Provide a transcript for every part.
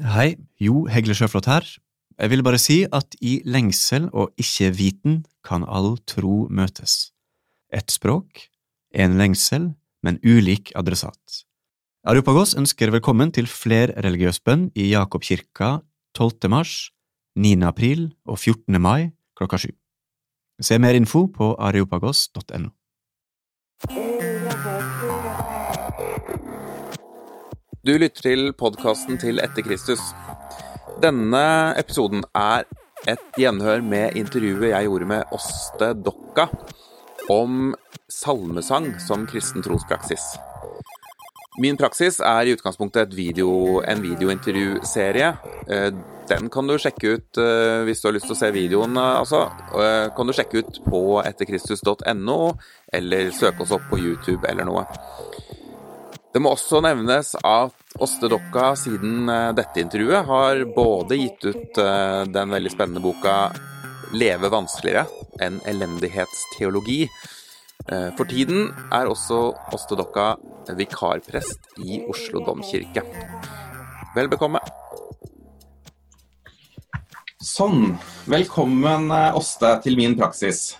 Hei, Jo Hegle Sjøflot her. Jeg vil bare si at i lengsel og ikke-viten kan all tro møtes. Ett språk, én lengsel, men ulik adressat. Arupagos ønsker velkommen til flerreligiøs bønn i Jakobkirka 12. mars, 9. april og 14. mai klokka sju. Se mer info på areopagos.no. Du lytter til podkasten til Etter Kristus. Denne episoden er et gjenhør med intervjuet jeg gjorde med Åste Dokka om salmesang som kristen trospraksis. Min praksis er i utgangspunktet video, en videointervjuserie. Eh, den kan du sjekke ut eh, hvis du har lyst til å se videoen, eh, altså. Kan du sjekke ut på etterkristus.no, eller søke oss opp på YouTube eller noe. Det må også nevnes at Åste Dokka siden dette intervjuet har både gitt ut den veldig spennende boka 'Leve vanskeligere', en elendighetsteologi. For tiden er også Åste Dokka vikarprest i Oslo domkirke. Vel bekomme. Sånn. Velkommen, Åste, til min praksis.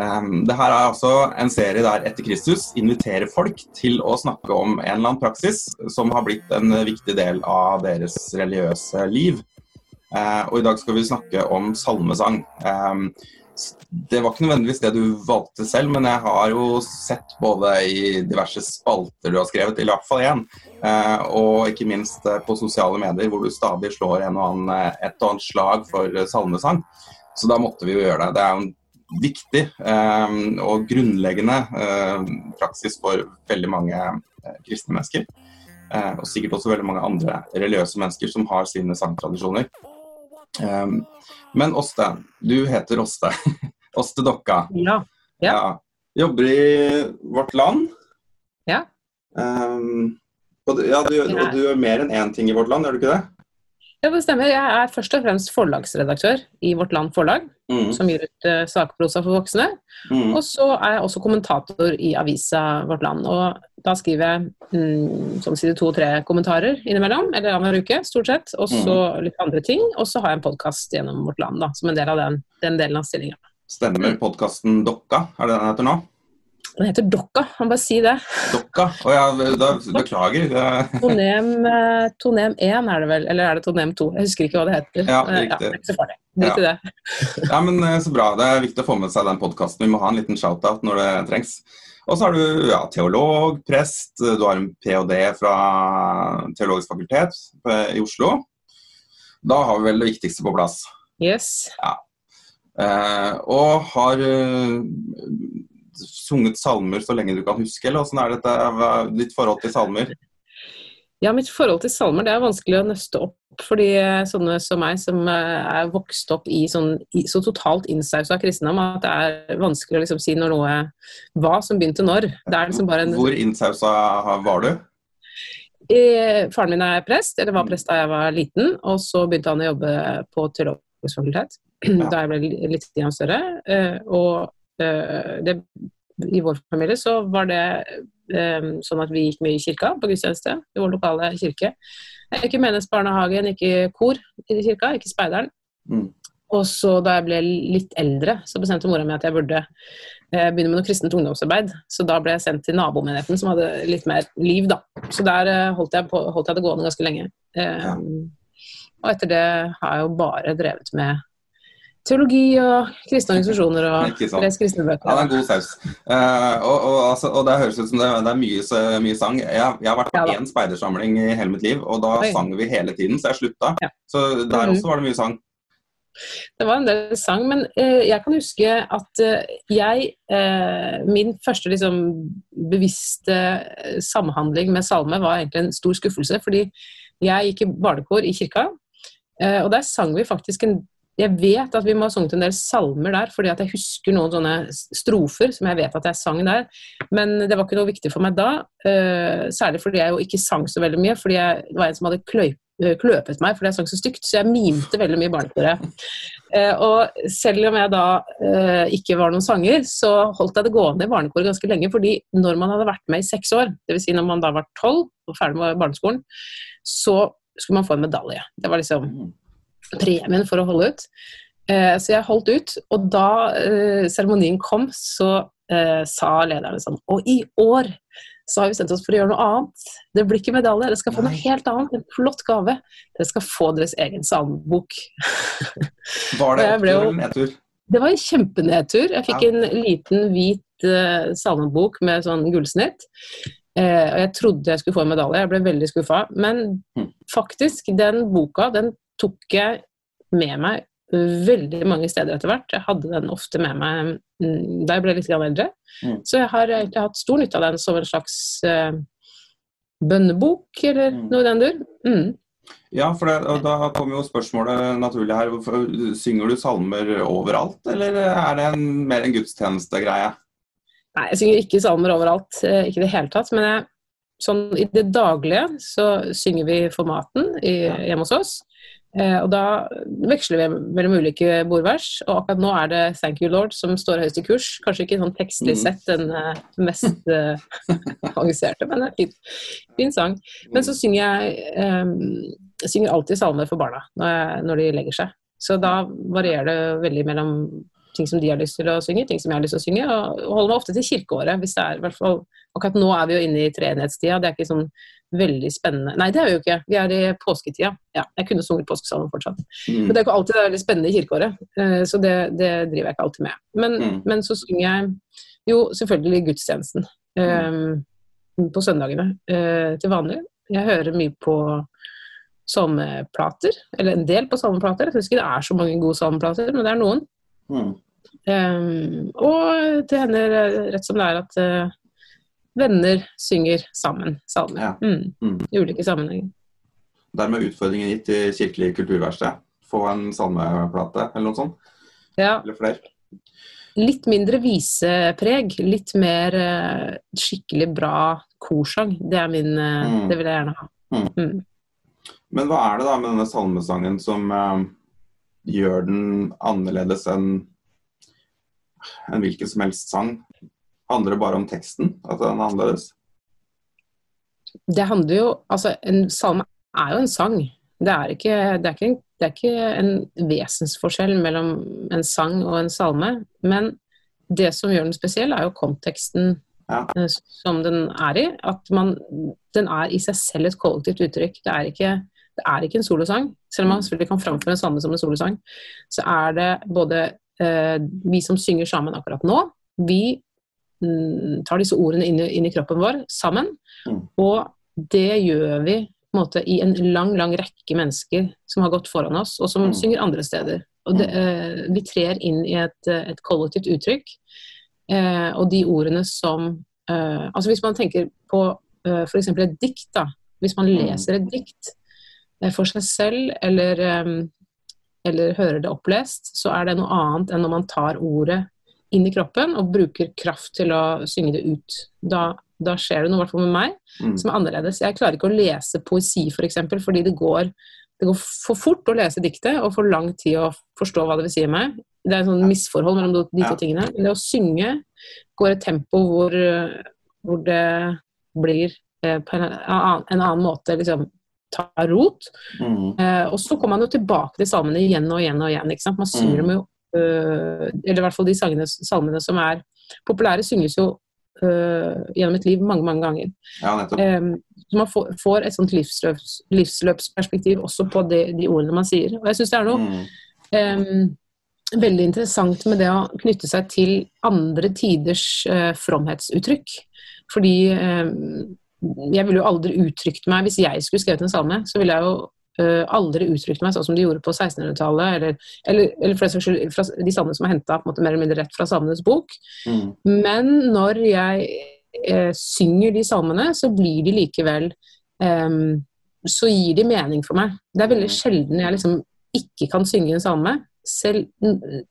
Um, det her er altså en serie der Etter Kristus inviterer folk til å snakke om en eller annen praksis som har blitt en viktig del av deres religiøse liv. Uh, og i dag skal vi snakke om salmesang. Um, det var ikke nødvendigvis det du valgte selv, men jeg har jo sett både i diverse spalter du har skrevet, i hvert fall én, eh, og ikke minst eh, på sosiale medier hvor du stadig slår en og annen, eh, et og annet slag for salmesang. Så da måtte vi jo gjøre det. Det er jo en viktig og grunnleggende praksis for veldig mange kristne mennesker. Og sikkert også veldig mange andre religiøse mennesker som har sine sangtradisjoner. Men Åste, du heter Åste. Åste Dokka. Ja. ja. ja. Jobber i Vårt Land. Ja. Um, og, du, ja, du, og du gjør mer enn én ting i Vårt Land, gjør du ikke det? Ja, det stemmer. Jeg er først og fremst forlagsredaktør i Vårt Land Forlag, mm. som gir ut uh, sakprosa for voksne. Mm. Og så er jeg også kommentator i avisa Vårt Land. Og da skriver jeg mm, som side to-tre kommentarer innimellom, eller annenhver uke, stort sett. Og så mm. litt andre ting. Og så har jeg en podkast gjennom Vårt Land, da, som en del av den, den delen av stillinga. Stemmer podkasten Dokka, er det den heter nå? Den heter Dokka, han bare si det. Dokka? Å ja, da, beklager. Tonem, eh, tonem 1 er det vel, eller er det Tonem 2? Jeg husker ikke hva det heter. Ja, riktig. Ja, det er ikke så farlig. Ja. Det. ja, men eh, Så bra. Det er viktig å få med seg den podkasten. Vi må ha en liten shout-out når det trengs. Og så har du ja, teolog, prest, du har en ph.d. fra Teologisk fakultet eh, i Oslo. Da har vi vel det viktigste på plass. Yes. Ja. Eh, og har sunget salmer så lenge du kan huske, eller åssen er dette ditt forhold til salmer? Ja, mitt forhold til salmer det er vanskelig å nøste opp. Fordi eh, sånne som meg, som eh, er vokst opp i sånn så totalt innsausa kristendom, at det er vanskelig å liksom si når noe Hva som begynte når. Liksom en, Hvor innsausa var du? Eh, faren min er prest, eller var prest da jeg var liten. Og så begynte han å jobbe på teologisk fakultet ja. da jeg ble litt større. Og det i vår familie så var det um, sånn at vi gikk mye i kirka på gudstjeneste i vår lokale kirke. Ikke menighetsbarnehagen, ikke kor i kirka, ikke speideren. Mm. Og så da jeg ble litt eldre, så bestemte mora mi at jeg burde eh, begynne med noe kristent ungdomsarbeid. Så da ble jeg sendt til nabomenigheten, som hadde litt mer liv, da. Så der eh, holdt, jeg på, holdt, jeg det gående ganske lenge. Eh, ja. Og etter det har jeg jo bare drevet med teologi og kristne organisasjoner og lest kristne bøker. Ja, det er en god saus. Uh, og, og, altså, og, det høres ut som det, det er mye, så, mye sang. Jeg, jeg, har vært på ja, én speidersamling i hele mitt liv, og da Oi. sang vi hele tiden, så jeg slutta. Ja. Så der mm. også var det mye sang. Det var en del sang, men uh, jeg kan huske at uh, jeg Min første liksom, bevisste samhandling med salme var egentlig en stor skuffelse, fordi jeg gikk i barnekor i kirka. og der sang vi faktisk en jeg vet at vi må ha sunget en del salmer der, fordi at jeg husker noen sånne strofer som jeg vet at jeg sang der. Men det var ikke noe viktig for meg da, uh, særlig fordi jeg jo ikke sang så veldig mye. fordi jeg, det var en som hadde eh, kløpet meg fordi jeg sang så stygt, så jeg mimte veldig mye i barnekoret. Uh, og selv om jeg da ikke var noen sanger, så holdt jeg det gående i barnekoret ganske lenge. fordi når man hadde vært med i seks år, dvs. Si når man da var tolv og ferdig med barneskolen, så skulle man få en medalje. Det var liksom Mm. Premien for å holde ut. Eh, så jeg holdt ut, og da eh, seremonien kom, så eh, sa lederne sånn Og i år så har vi sendt oss for å gjøre noe annet. Det blir ikke medalje, dere skal få Nei. noe helt annet. En flott gave. Dere skal få deres egen salmebok. Var det opptur eller nedtur? Det var en kjempenedtur. Jeg fikk Ja. en liten hvit uh, salmebok med sånn gullsnitt. Og jeg trodde jeg skulle få en medalje, jeg ble veldig skuffa. Men Mm. faktisk, den boka den tok jeg med meg veldig mange steder etter hvert. Jeg hadde den ofte med meg mm, da jeg ble litt eldre. Mm. Så jeg har egentlig hatt stor nytte av den som en slags uh, bønnebok, eller Mm. noe i den dur. Mm. Ja, for det, da kommer jo spørsmålet naturlig her. Synger du salmer overalt, eller er det en, mer en gudstjenestegreie? Nei, jeg synger ikke salmer overalt, eh, ikke i det hele tatt. Men jeg, sånn, i det daglige så synger vi for maten i, hjemme hos oss. Eh, og da veksler vi mellom ulike bordvers. Og akkurat nå er det 'Thank You Lord' som står høyest i kurs. Kanskje ikke sånn tekstlig Mm. sett den eh, mest eh, avanserte, men det er fin, fin sang. Men så synger jeg, eh, jeg synger alltid salmer for barna når, jeg, når de legger seg. Så da varierer det veldig mellom ting som de har lyst til å synge, ting som jeg har lyst til å synge, og holder meg ofte til kirkeåret. hvis det er i hvert fall, Akkurat nå er vi jo inne i treenighetstida, det er ikke sånn veldig spennende Nei, det er vi jo ikke. Vi er i påsketida. Ja, jeg kunne sunget påskesalmen fortsatt. Mm. Men det er ikke alltid det er veldig spennende i kirkeåret, eh, så det, det driver jeg ikke alltid med. Men, Mm. men så synger jeg jo selvfølgelig gudstjenesten um, på søndagene uh, til vanlig. Jeg hører mye på salmeplater, eller en del på salmeplater. Jeg syns ikke det er så mange gode salmeplater, men det er noen. Mm. Um, og det hender rett som det er at eh, venner synger sammen salmer. Ja. Mm, Mm. I ulike sammenhenger. Dermed utfordringen gitt til Kirkelig kulturverksted. Få en salmeplate eller noe sånt. Ja, Eller flere. litt mindre visepreg, litt mer uh, skikkelig bra korsang. Det min uh, Mm. Det vil jeg gjerne ha. Men hva er det da med denne salmesangen som uh, gjør den annerledes enn en hvilken som helst sang? Handler det bare om teksten, at den er annerledes? Det handler jo Altså, en salme er jo en sang. Det er ikke, det er ikke, en, det er ikke en vesensforskjell mellom en sang og en salme. Men det som gjør den spesiell, er jo konteksten Ja. eh, som den er i. At man, den er i seg selv et kollektivt uttrykk. Det er ikke, det er ikke en solosang. Selv om man selvfølgelig kan framføre en salme som en solosang, så er det både eh, vi som synger sammen akkurat nå, vi tar disse ordene inn, i- inn i kroppen vår sammen. Mm. Og det gjør vi på en måte, i en lang lang rekke mennesker som har gått foran oss, og som Mm. synger andre steder. Og det, eh, vi trer inn i et, eh, et kollektivt uttrykk. Eh, og de ordene som eh, Altså hvis man tenker på eh, f.eks. et dikt, da. Hvis man Mm. leser et dikt eh, for seg selv, eller, eh, eller hører det opplest, så er det noe annet enn når man tar ordet inn i kroppen og bruker kraft til å synge det ut. Da, da skjer det noe, i hvert fall med meg, Mm. som er annerledes. Jeg klarer ikke å lese poesi, f.eks., for eksempel, fordi det går, det går for fort å lese diktet, og for lang tid å forstå hva det vil si meg. Det er et sånn misforhold mellom de Ja. to tingene. Men det å synge går et tempo hvor, hvor det blir eh, på en, en annen måte liksom tar rot. Mm. Eh, og så kommer man jo tilbake til salmene igjen og igjen og igjen. Ikke sant? Man synger Mm. dem jo Eller i hvert fall de sangene, salmene som er populære, synges jo øh, gjennom et liv mange, mange ganger. Ja. Eh, så man får, får et sånt livsløps, livsløpsperspektiv også på de, de ordene man sier. Og jeg syns det er noe Mm. um, veldig interessant med det å knytte seg til andre tiders uh, fromhetsuttrykk. Fordi um, jeg ville jo aldri uttrykt meg Hvis jeg skulle skrevet en salme, så ville jeg jo eh, aldri uttrykt meg sånn som de gjorde på 1600-tallet, eller, eller, eller for den skyld fra de salmene som er henta mer eller mindre rett fra Salmenes bok. Mm. Men når jeg uh, synger de salmene, så blir de likevel um, Så gir de mening for meg. Det er veldig sjelden jeg liksom ikke kan synge en salme. Selv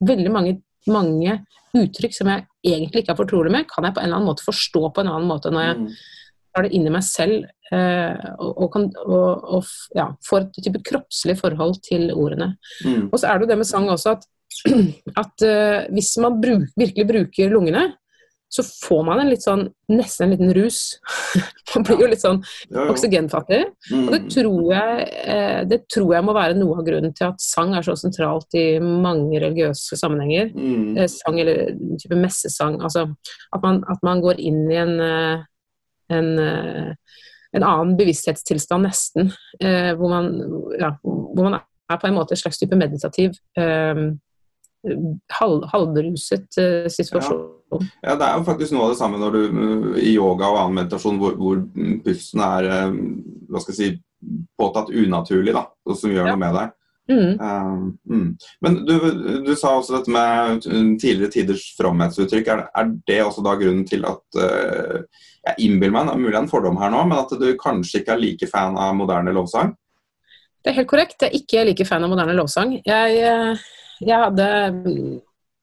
veldig mange, mange uttrykk som jeg egentlig ikke er fortrolig med, kan jeg på en eller annen måte forstå på en annen måte når jeg Mm. Tar det inn i meg selv eh, og, og, kan, og, og ja, får et type kroppslig forhold til ordene. Mm. Og så er det jo det med sang også at, at eh, hvis man bruk, virkelig bruker lungene, så får man en litt sånn, nesten en liten rus. man blir jo litt sånn oksygenfattig. Mm. Og det Mm. tror, jeg, eh, det tror jeg må være noe av grunnen til at sang er så sentralt i mange religiøse sammenhenger. Mm. Sang eller type messesang. Altså at man, at man går inn i en, en, eh, en annen bevissthetstilstand nesten. eh, Hvor man, ja, hvor man er på en måte en slags type meditativ eh, halv, halvruset eh, situasjon. Ja, det er jo faktisk noe av det samme du uh, i yoga og annen meditasjon hvor, hvor pusten er uh, hva skal jeg si, påtatt unaturlig, da, som gjør Ja. noe med deg. Mm. Um, mm. Men du, du sa også dette med uh, tidligere tiders fromhetsuttrykk. Er, er det også da grunnen til at uh, Jeg innbiller meg, mulig en fordom her nå, men at du kanskje ikke er like fan av moderne lovsang? Det er helt korrekt. Jeg er ikke like fan av moderne lovsang. Jeg, eh, jeg hadde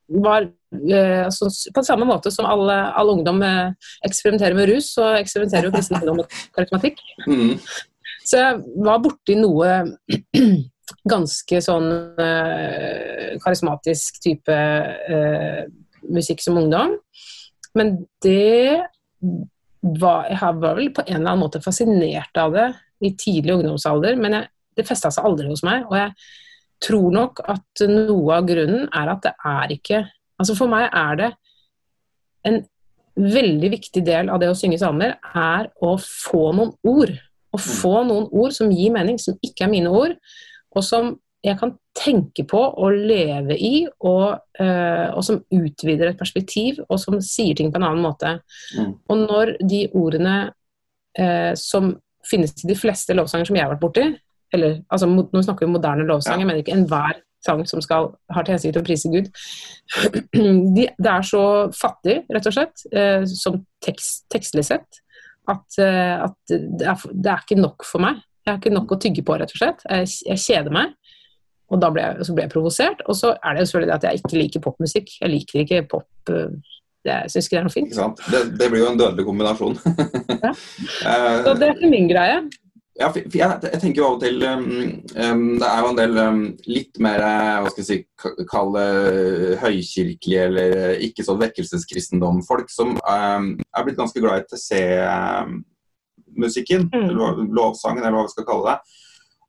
var eh, altså, På samme måte som all, all ungdom eh, eksperimenterer med rus, så eksperimenterer jo kristen ungdom med karismatikk. Mm. Så jeg var borti noe ganske sånn eh, karismatisk type eh, musikk som ungdom. Men det var Jeg var vel på en eller annen måte fascinert av det i tidlig ungdomsalder, men jeg, det festa seg aldri hos meg. Og jeg tror nok at noe av grunnen er at det er ikke Altså for meg er det en veldig viktig del av det å synge salmer, er å få noen ord. Å få noen ord som gir mening, som ikke er mine ord, og som jeg kan tenke på og leve i, og, uh, og som utvider et perspektiv, og som sier ting på en annen måte. Mm. Og når de ordene uh, som finnes i de fleste lovsanger som jeg har vært borti, eller altså, nå snakker vi om moderne lovsanger, Ja. men ikke enhver sang som skal, har til hensikt å prise Gud. De, det er så fattig, rett og slett, uh, som tekst, tekstlig sett, at, at det, er, det er ikke nok for meg. Jeg har ikke nok å tygge på, rett og slett. Jeg, jeg kjeder meg. Og da ble jeg, så ble jeg provosert. Og så er det jo selvfølgelig det at jeg ikke liker popmusikk. Jeg liker ikke pop eh, Jeg syns ikke det er noe fint. Det, det blir jo en dødelig kombinasjon. Ja. Eh, Så det er ikke min greie. Ja, jeg, jeg tenker jo av og til um, um, Det er jo en del um, litt mer eh, hva skal jeg si, ka- kall det høykirkelige eller eh, ikke så vekkelseskristendom-folk som um, er blitt ganske glad i TC-musikken, Mm. eller lovsangen, eller hva vi skal kalle det.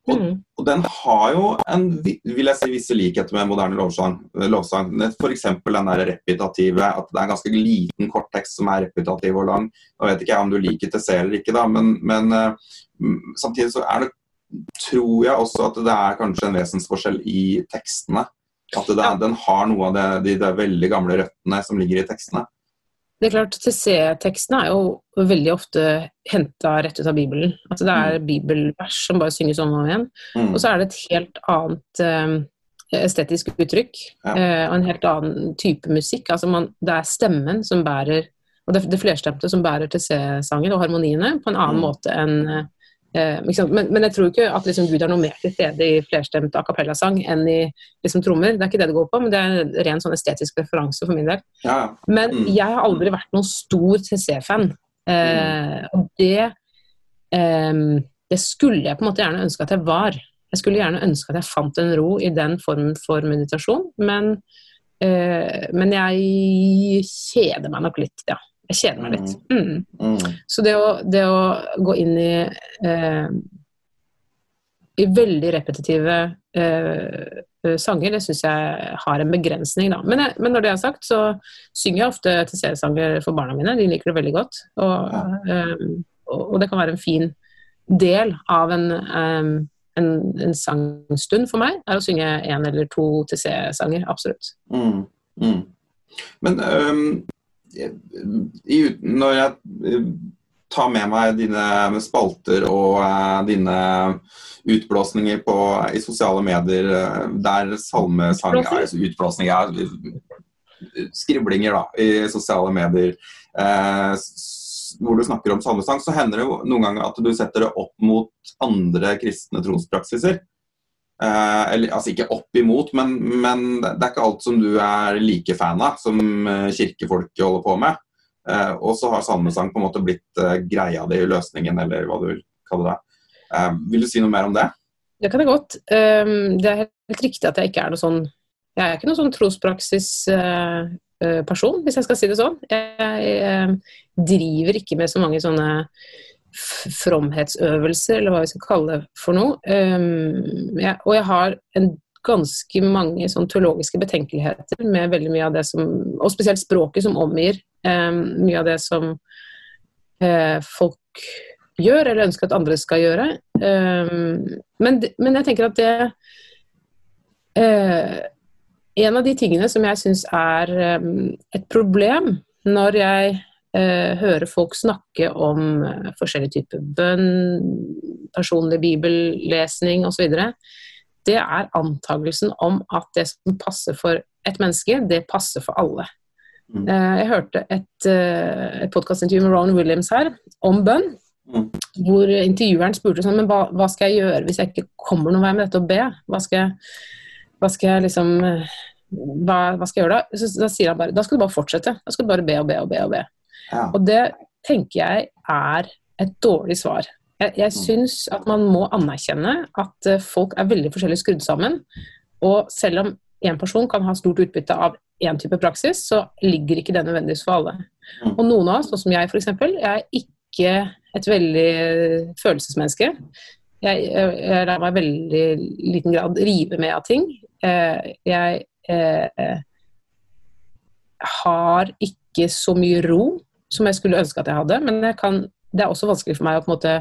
Og, Mm. og den har jo en, vil jeg si, visse likheter med moderne lovsang. lovsang. F.eks. den der repetitive, at det er en ganske liten kort tekst som er repetitiv og lang. Nå vet ikke jeg om du liker TC eller ikke, da, men, men eh, mm, samtidig så er det, tror jeg også at det er kanskje en vesensforskjell i tekstene. At det, den har noe av det, de, de veldig gamle røttene som ligger i tekstene. Det er klart, TC-tekstene er jo veldig ofte henta rett ut av Bibelen. Altså det er bibelvers som bare synges om og om igjen. Mm. Og så er det et helt annet um, estetisk uttrykk. Ja. uh, og en helt annen type musikk. Altså man, det er stemmen som bærer og det, det flerstemte som bærer TC-sangen og harmoniene på en annen Mm. måte enn eh, men, men jeg tror ikke at liksom, Gud er noe mer til stede i flerstemt a cappella-sang enn i liksom, trommer. Det er ikke det det går på, men det er en ren sånn estetisk referanse for min del. Ja, ja. Men Mm. jeg har aldri vært noen stor TC-fan. Eh, og det eh, Det skulle jeg på en måte gjerne ønske at jeg var. Jeg skulle gjerne ønske at jeg fant en ro i den formen for meditasjon, men, eh, men jeg kjeder meg nok litt, ja. Jeg kjeder meg litt. Mm. Mm. Så det å, det å gå inn i eh, i veldig repetitive eh, sanger, det syns jeg har en begrensning, da. Men, jeg, men når det er sagt, så synger jeg ofte TC-sanger for barna mine. De liker det veldig godt. Og, eh, og, og det kan være en fin del av en, eh, en, en sangstund for meg, er å synge én eller to TC-sanger. Absolutt. Mm, mm. Men øhm, i, når jeg øh, tar med meg dine spalter og øh, dine utblåsninger på, i sosiale medier der salmesang Utblåsning? er Utblåsninger er skriblinger da, i sosiale medier eh, hvor du snakker om salmesang, så hender det jo noen ganger at du setter det opp mot andre kristne trospraksiser. Eh, eller, altså ikke opp imot, men, men det er ikke alt som du er like fan av, som eh, kirkefolket holder på med. Eh, og så har salmesang på en måte blitt greia di, løsningen, eller hva du vil kalle det. Vil du si noe mer om det? Det kan jeg godt. Um, det er helt riktig at jeg ikke er noe sånn Jeg er ikke noen sånn trospraksisperson, hvis jeg skal si det sånn. Jeg driver ikke med så mange sånne fromhetsøvelser, eller hva vi skal kalle det for noe. Um, ja, og jeg har en ganske mange sånn teologiske betenkeligheter med veldig mye av det som Og spesielt språket som omgir um, mye av det som uh, folk gjør, eller ønsker at andre skal gjøre. Um, men, men jeg tenker at det uh, En av de tingene som jeg syns er et problem når jeg eh, hører folk snakke om eh, forskjellige typer bønn, personlig bibellesning osv., det er antagelsen om at det som passer for et menneske, det passer for alle. Mm. Eh, jeg hørte et, et podkastintervju med Ron Williams her om bønn. Mm. Hvor intervjueren spurte sånn, men hva, hva skal jeg gjøre hvis jeg ikke kommer noen vei med dette å be? Hva skal jeg, hva skal jeg liksom hva, hva skal jeg gjøre da? Så, da sier han bare da skal du bare fortsette. Da skal du bare be og be og be. Og be. Ja. Og det tenker jeg er et dårlig svar. Jeg, jeg syns at man må anerkjenne at eh, folk er veldig forskjellig skrudd sammen. Og selv om én person kan ha stort utbytte av én type praksis, så ligger ikke det nødvendigvis for alle. Mm. Og noen av oss, sånn som jeg f.eks., jeg er ikke et veldig eh, følelsesmenneske. Jeg, jeg, jeg lar meg i veldig liten grad rive med av ting. Eh, jeg eh, har ikke så mye ro som jeg skulle ønske at jeg hadde, men jeg kan, det er også vanskelig for meg å på en måte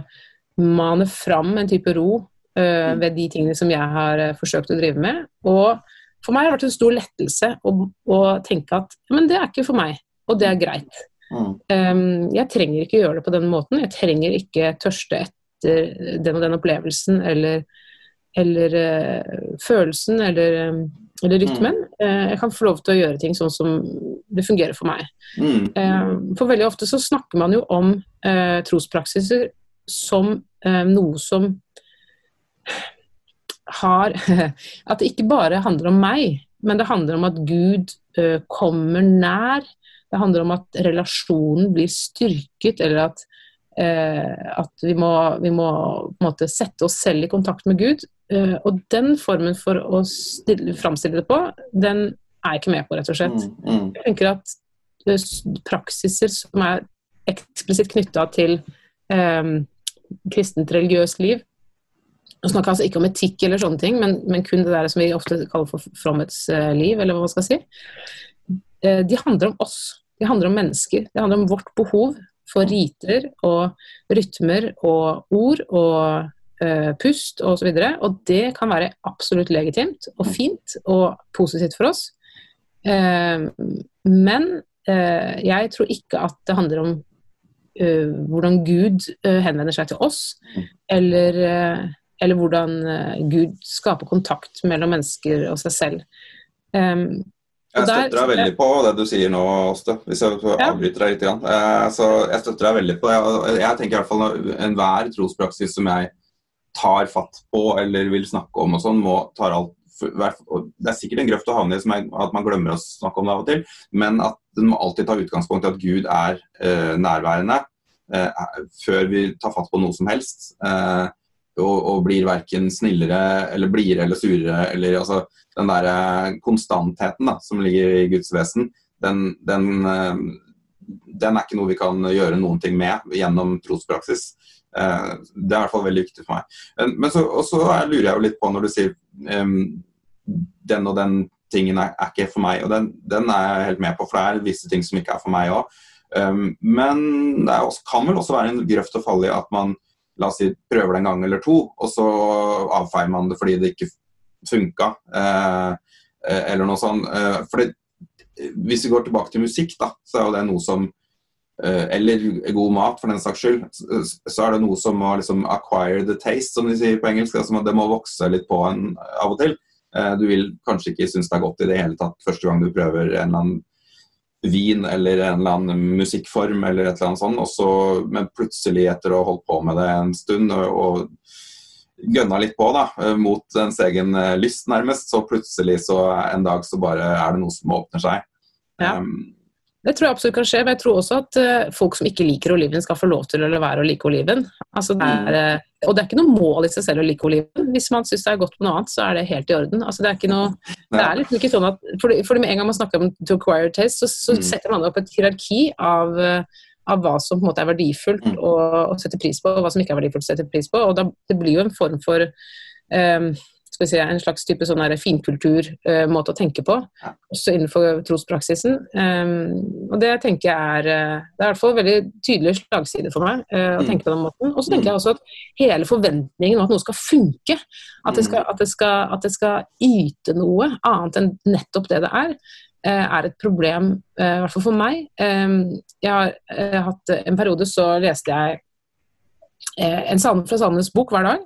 mane fram en type ro eh, ved de tingene som jeg har eh, forsøkt å drive med. Og for meg har det vært en stor lettelse å, å tenke at men det er ikke for meg, og det er greit. Mm. Um, jeg trenger ikke gjøre det på den måten. Jeg trenger ikke tørste etter den og den opplevelsen eller, eller eh, følelsen eller, eh, eller rytmen. Eh, jeg kan få lov til å gjøre ting sånn som det fungerer for meg. Mm. Eh, for veldig ofte så snakker man jo om eh, trospraksiser som eh, noe som har At det ikke bare handler om meg, men det handler om at Gud eh, kommer nær. Det handler om at relasjonen blir styrket, eller at, eh, at vi må, vi må sette oss selv i kontakt med Gud. Eh, og den formen for å stille, framstille det på, den er jeg ikke med på, rett og slett. Mm. Mm. Jeg tenker at eh, praksiser som er eksplisitt knytta til um, kristent religiøst liv Nå snakker jeg altså ikke om etikk eller sånne ting, men, men kun det der som vi ofte kaller for fromhetsliv, eller hva man skal si. Uh, de handler om oss. De handler om mennesker. Det handler om vårt behov for riter og rytmer og ord og eh, pust osv. Og, så og det kan være absolutt legitimt og fint og positivt for oss. Eh, men eh, jeg tror ikke at det handler om hvordan Gud henvender seg til oss, eller, eller hvordan Gud skaper kontakt mellom mennesker og seg selv. Um, Jeg støtter deg veldig på det du sier nå, Åste, hvis jeg avbryter deg litt. så jeg støtter deg veldig på det. Jeg tenker i hvert fall enhver trospraksis som jeg tar fatt på eller vil snakke om og sånn, må tar alt Det er sikkert en grøft å havne i som er at man glemmer å snakke om det av og til, men at den må alltid ta utgangspunkt i at Gud er eh, nærværende eh, før vi tar fatt på noe som helst. Eh, og, og blir verken snillere eller blidere eller surere. eller altså Den der eh, konstantheten da, som ligger i Guds vesen, den, den, eh, den er ikke noe vi kan gjøre noen ting med gjennom trospraksis. Eh, Det er i hvert fall veldig viktig for meg. Men så, er- lurer jeg jo litt på når du sier um, den og den tingen er, er ikke for meg. Og den, den er jeg helt med på, for det er visse ting som ikke er for meg òg. men det også, kan vel også være en grøft å falle i at man la oss si, prøver det en gang eller to, og så avfeier man det fordi det ikke funka. Eh, eh, eller noe sånt. For fordi, hvis vi går tilbake til musikk, da, så er jo det noe som Eller god mat, for den saks skyld. Så, er det noe som må liksom acquire the taste, som de sier på engelsk. Altså, det må vokse litt på en av og til. Eh, du vil kanskje ikke synes det er godt i det hele tatt første gang du prøver en eller annen vin eller en eller annen musikkform eller et eller annet sånt, Også, men plutselig etter å ha holdt på med det en stund og, og gønna litt på da, eh, mot ens egen eh, lyst nærmest, så plutselig så en dag så bare er det noe som åpner seg. Ja. Um, Det tror jeg absolutt kan skje, men jeg tror også at uh, folk som ikke liker oliven, skal få lov til å la være å like oliven. Altså, det er, uh, og det er ikke noe mål i seg selv å like oliven. Hvis man syns det er godt med noe annet, så er det helt i orden. Altså, det, er ikke noe, det er liksom ikke sånn at fordi, for med en gang man snakker om to acquire taste, så, så mm. setter man opp et hierarki av, uh, av hva som på en måte er verdifullt mm. å, å sette pris på, og hva som ikke er verdifullt å sette pris på. og da, Det blir jo en form for um, skal si, en slags type sånn finkulturmåte uh, å tenke på, også innenfor trospraksisen. Um, og det tenker jeg er uh, Det er i hvert fall veldig tydelig slagside for meg uh, å mm. tenke på den måten. Og så tenker jeg også at hele forventningen om at noe skal funke, at det skal, at det skal, at det skal yte noe annet enn nettopp det det er, er et problem, i hvert fall for meg. Um, jeg har hatt en periode så leste jeg en salme fra Sandnes bok hver dag.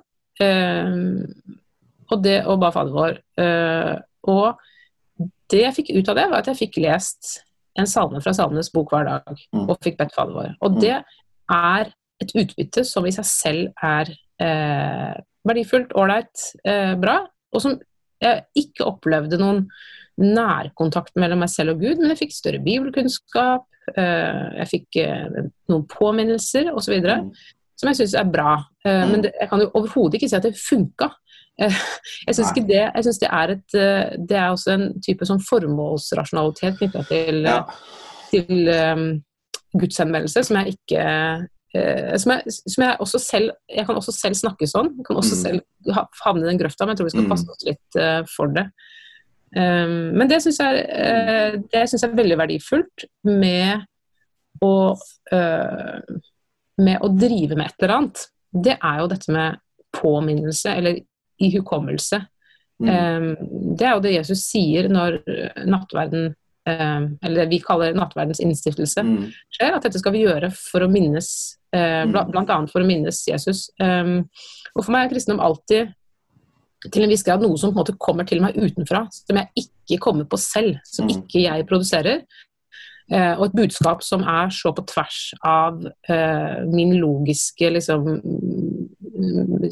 Og, det, og ba Fader vår. Uh, og det jeg fikk ut av det, var at jeg fikk lest en salme fra Salmenes bok hver dag, mm. og fikk bedt Fader vår. Og mm. det er et utbytte som i seg selv er uh, verdifullt, ålreit, uh, bra, og som jeg ikke opplevde noen nærkontakt mellom meg selv og Gud, men jeg fikk større bibelkunnskap, jeg fikk noen påminnelser osv. Mm. Som jeg syns er bra. Men det, jeg kan jo overhodet ikke si at det funka. Eh, jeg syns det, jeg synes det er et eh, Det er også en type sånn formålsrasjonalitet knytta til, ja. til um, gudsanmeldelse som jeg ikke uh, som, jeg, som jeg, også selv Jeg kan også selv snakke sånn. Jeg kan også mm. selv havne i den grøfta, men jeg tror vi skal mm. passe oss litt uh, for det. Um, men det syns jeg, uh, det synes jeg er veldig verdifullt med å med å drive med et eller annet. Det er jo dette med påminnelse, eller i hukommelse. Mm. Um, det er jo det Jesus sier når nattverden um, eller det vi kaller nattverdens innstiftelse, mm. skjer. At dette skal vi gjøre for å minnes, uh, bl mm. for å minnes Jesus. Um, og for meg er kristendom alltid til en viss grad noe som på en måte kommer til meg utenfra, som jeg ikke kommer på selv, som mm. ikke jeg produserer. Uh, og et budskap som er så på tvers av uh, min logiske liksom,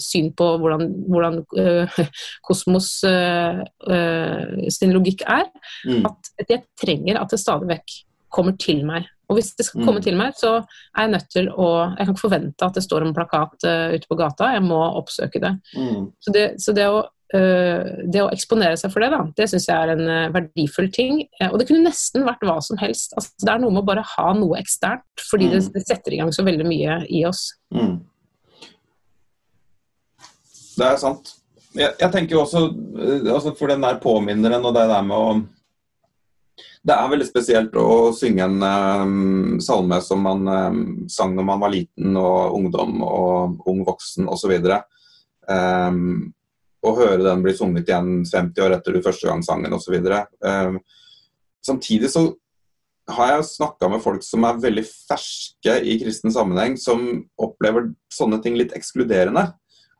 syn på hvordan, hvordan uh, kosmos sin logikk er, mm. at jeg trenger at det stadig vekk kommer til meg. Og hvis det skal komme mm. til meg, så er jeg nødt til å Jeg kan ikke forvente at det står en plakat ute på gata, jeg må oppsøke det. Mm. Så, det så det å uh, det å eksponere seg for det, da, det syns jeg er en uh, verdifull ting. Eh, og det kunne nesten vært hva som helst. Altså, det er noe med å bare ha noe eksternt, fordi mm. det, det, setter i gang så veldig mye i oss. Mm. Det er sant. Jeg, jeg tenker jo også altså for den der påminneren og det der med å Det er veldig spesielt å synge en um, salme som man um, sang når man var liten og ungdom og ung voksen osv. Um, å høre den bli sunget igjen 50 år etter du første gang sang den osv. Um, samtidig så har jeg snakka med folk som er veldig ferske i kristen sammenheng, som opplever sånne ting litt ekskluderende.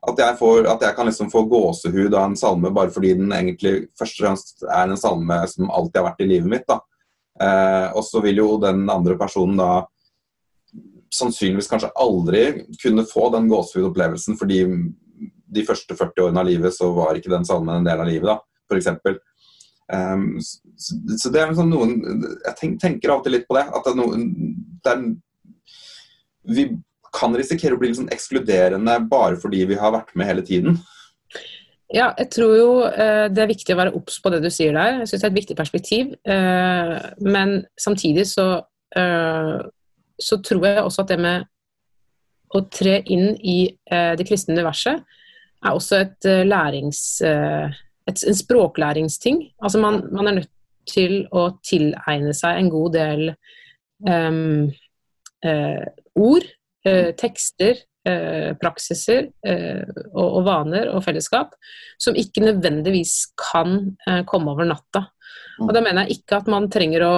At jeg, får, at jeg kan liksom få gåsehud av en salme bare fordi den egentlig først og fremst er en salme som alltid har vært i livet mitt. da. Eh, og så vil jo den andre personen da sannsynligvis kanskje aldri kunne få den gåsehudopplevelsen fordi de første 40 årene av livet så var ikke den salmen en del av livet, da, f.eks. Um, så, så, det er liksom noen Jeg tenk, tenker alltid litt på det. At det er noen det er, Vi kan risikere å bli sånn ekskluderende bare fordi vi har vært med hele tiden. Ja, jeg tror jo eh, det er viktig å være obs på det du sier der. Jeg syns det er et viktig perspektiv. Eh, men samtidig så, eh, så tror jeg også at det med å tre inn i det kristne universet er også et lærings... Et, en språklæringsting. Altså man, man, er nødt til å tilegne seg en god del um, uh, ord, tekster, praksiser og, og, vaner og fellesskap som ikke nødvendigvis kan komme over natta. Og Da mener jeg ikke at man trenger å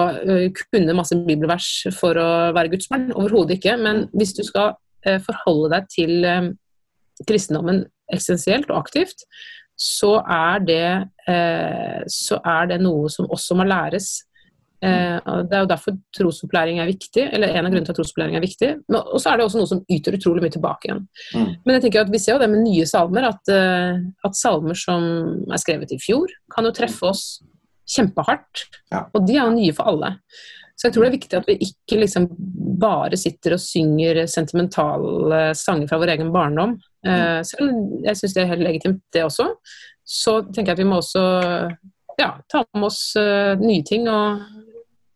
kunne masse bibelvers for å være gudsbarn, overhodet ikke. Men hvis du skal forholde deg til kristendommen eksistensielt og aktivt, så er, det, eh, så er det noe som også må læres. Eh, det er jo derfor trosopplæring er viktig, eller en av grunnene til at trosopplæring er viktig. Og så er det også noe som yter utrolig mye tilbake igjen. Mm. Men jeg tenker at vi ser jo det med nye salmer, at, eh, at, salmer som er skrevet i fjor, kan jo treffe oss kjempehardt. Ja. Og de er jo nye for alle. Så jeg tror det er viktig at vi ikke liksom bare sitter og synger sentimentale sanger fra vår egen barndom. Eh, selv om jeg syns det er helt legitimt, det også. Så tenker jeg at vi må også ja, ta med oss nye ting og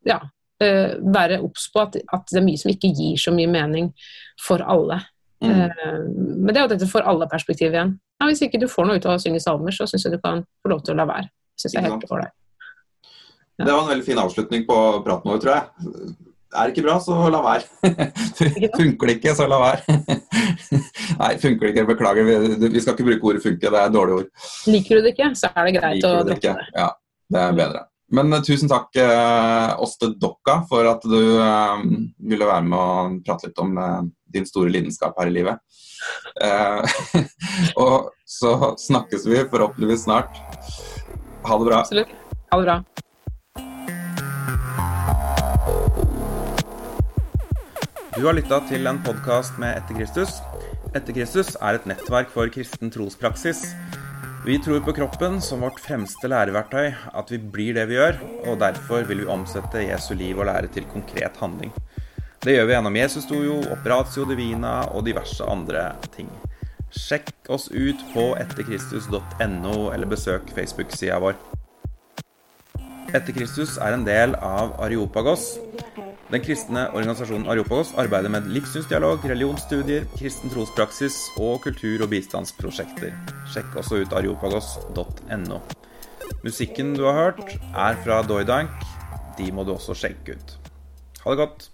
ja, eh, være obs på at, at det er mye som ikke gir så mye mening for alle. Mm. Eh, men det er jo dette for alle-perspektivet igjen. Ja, hvis ikke du får noe ut av å synge salmer, så syns jeg du kan få lov til å la være. Synes jeg helt for deg. Det var en veldig fin avslutning på praten vår, tror jeg. Er det ikke bra, så la være. funker det ikke, så la være. Nei, funker det ikke, beklager. Vi, skal ikke bruke ordet funke, det er et dårlig ord. Liker du det ikke, så er det greit å Liker det droppe ikke? det. Ja, det er bedre. Men eh, tusen takk, eh, Åste Dokka, for at du eh, ville være med og prate litt om eh, din store lidenskap her i livet. Eh, og så snakkes vi forhåpentligvis snart. Ha det bra. Absolutt. Ha det bra. Du har lytta til en podkast med Etter Kristus. Etter Kristus er et nettverk for kristen trospraksis. Vi tror på kroppen som vårt fremste læreverktøy, at vi blir det vi gjør, og derfor vil vi omsette Jesu liv og lære til konkret handling. Det gjør vi gjennom Jesusstojo, Operatio Divina og diverse andre ting. Sjekk oss ut på etterkristus.no, eller besøk Facebook-sida vår. Etter Kristus er en del av Areopagos. Den kristne organisasjonen Areopagos arbeider med livssynsdialog, religionsstudier, kristen trospraksis og kultur- og bistandsprosjekter. Sjekk også ut areopagos.no. Musikken du har hørt, er fra Doidank. De må du også sjekke ut. Ha det godt.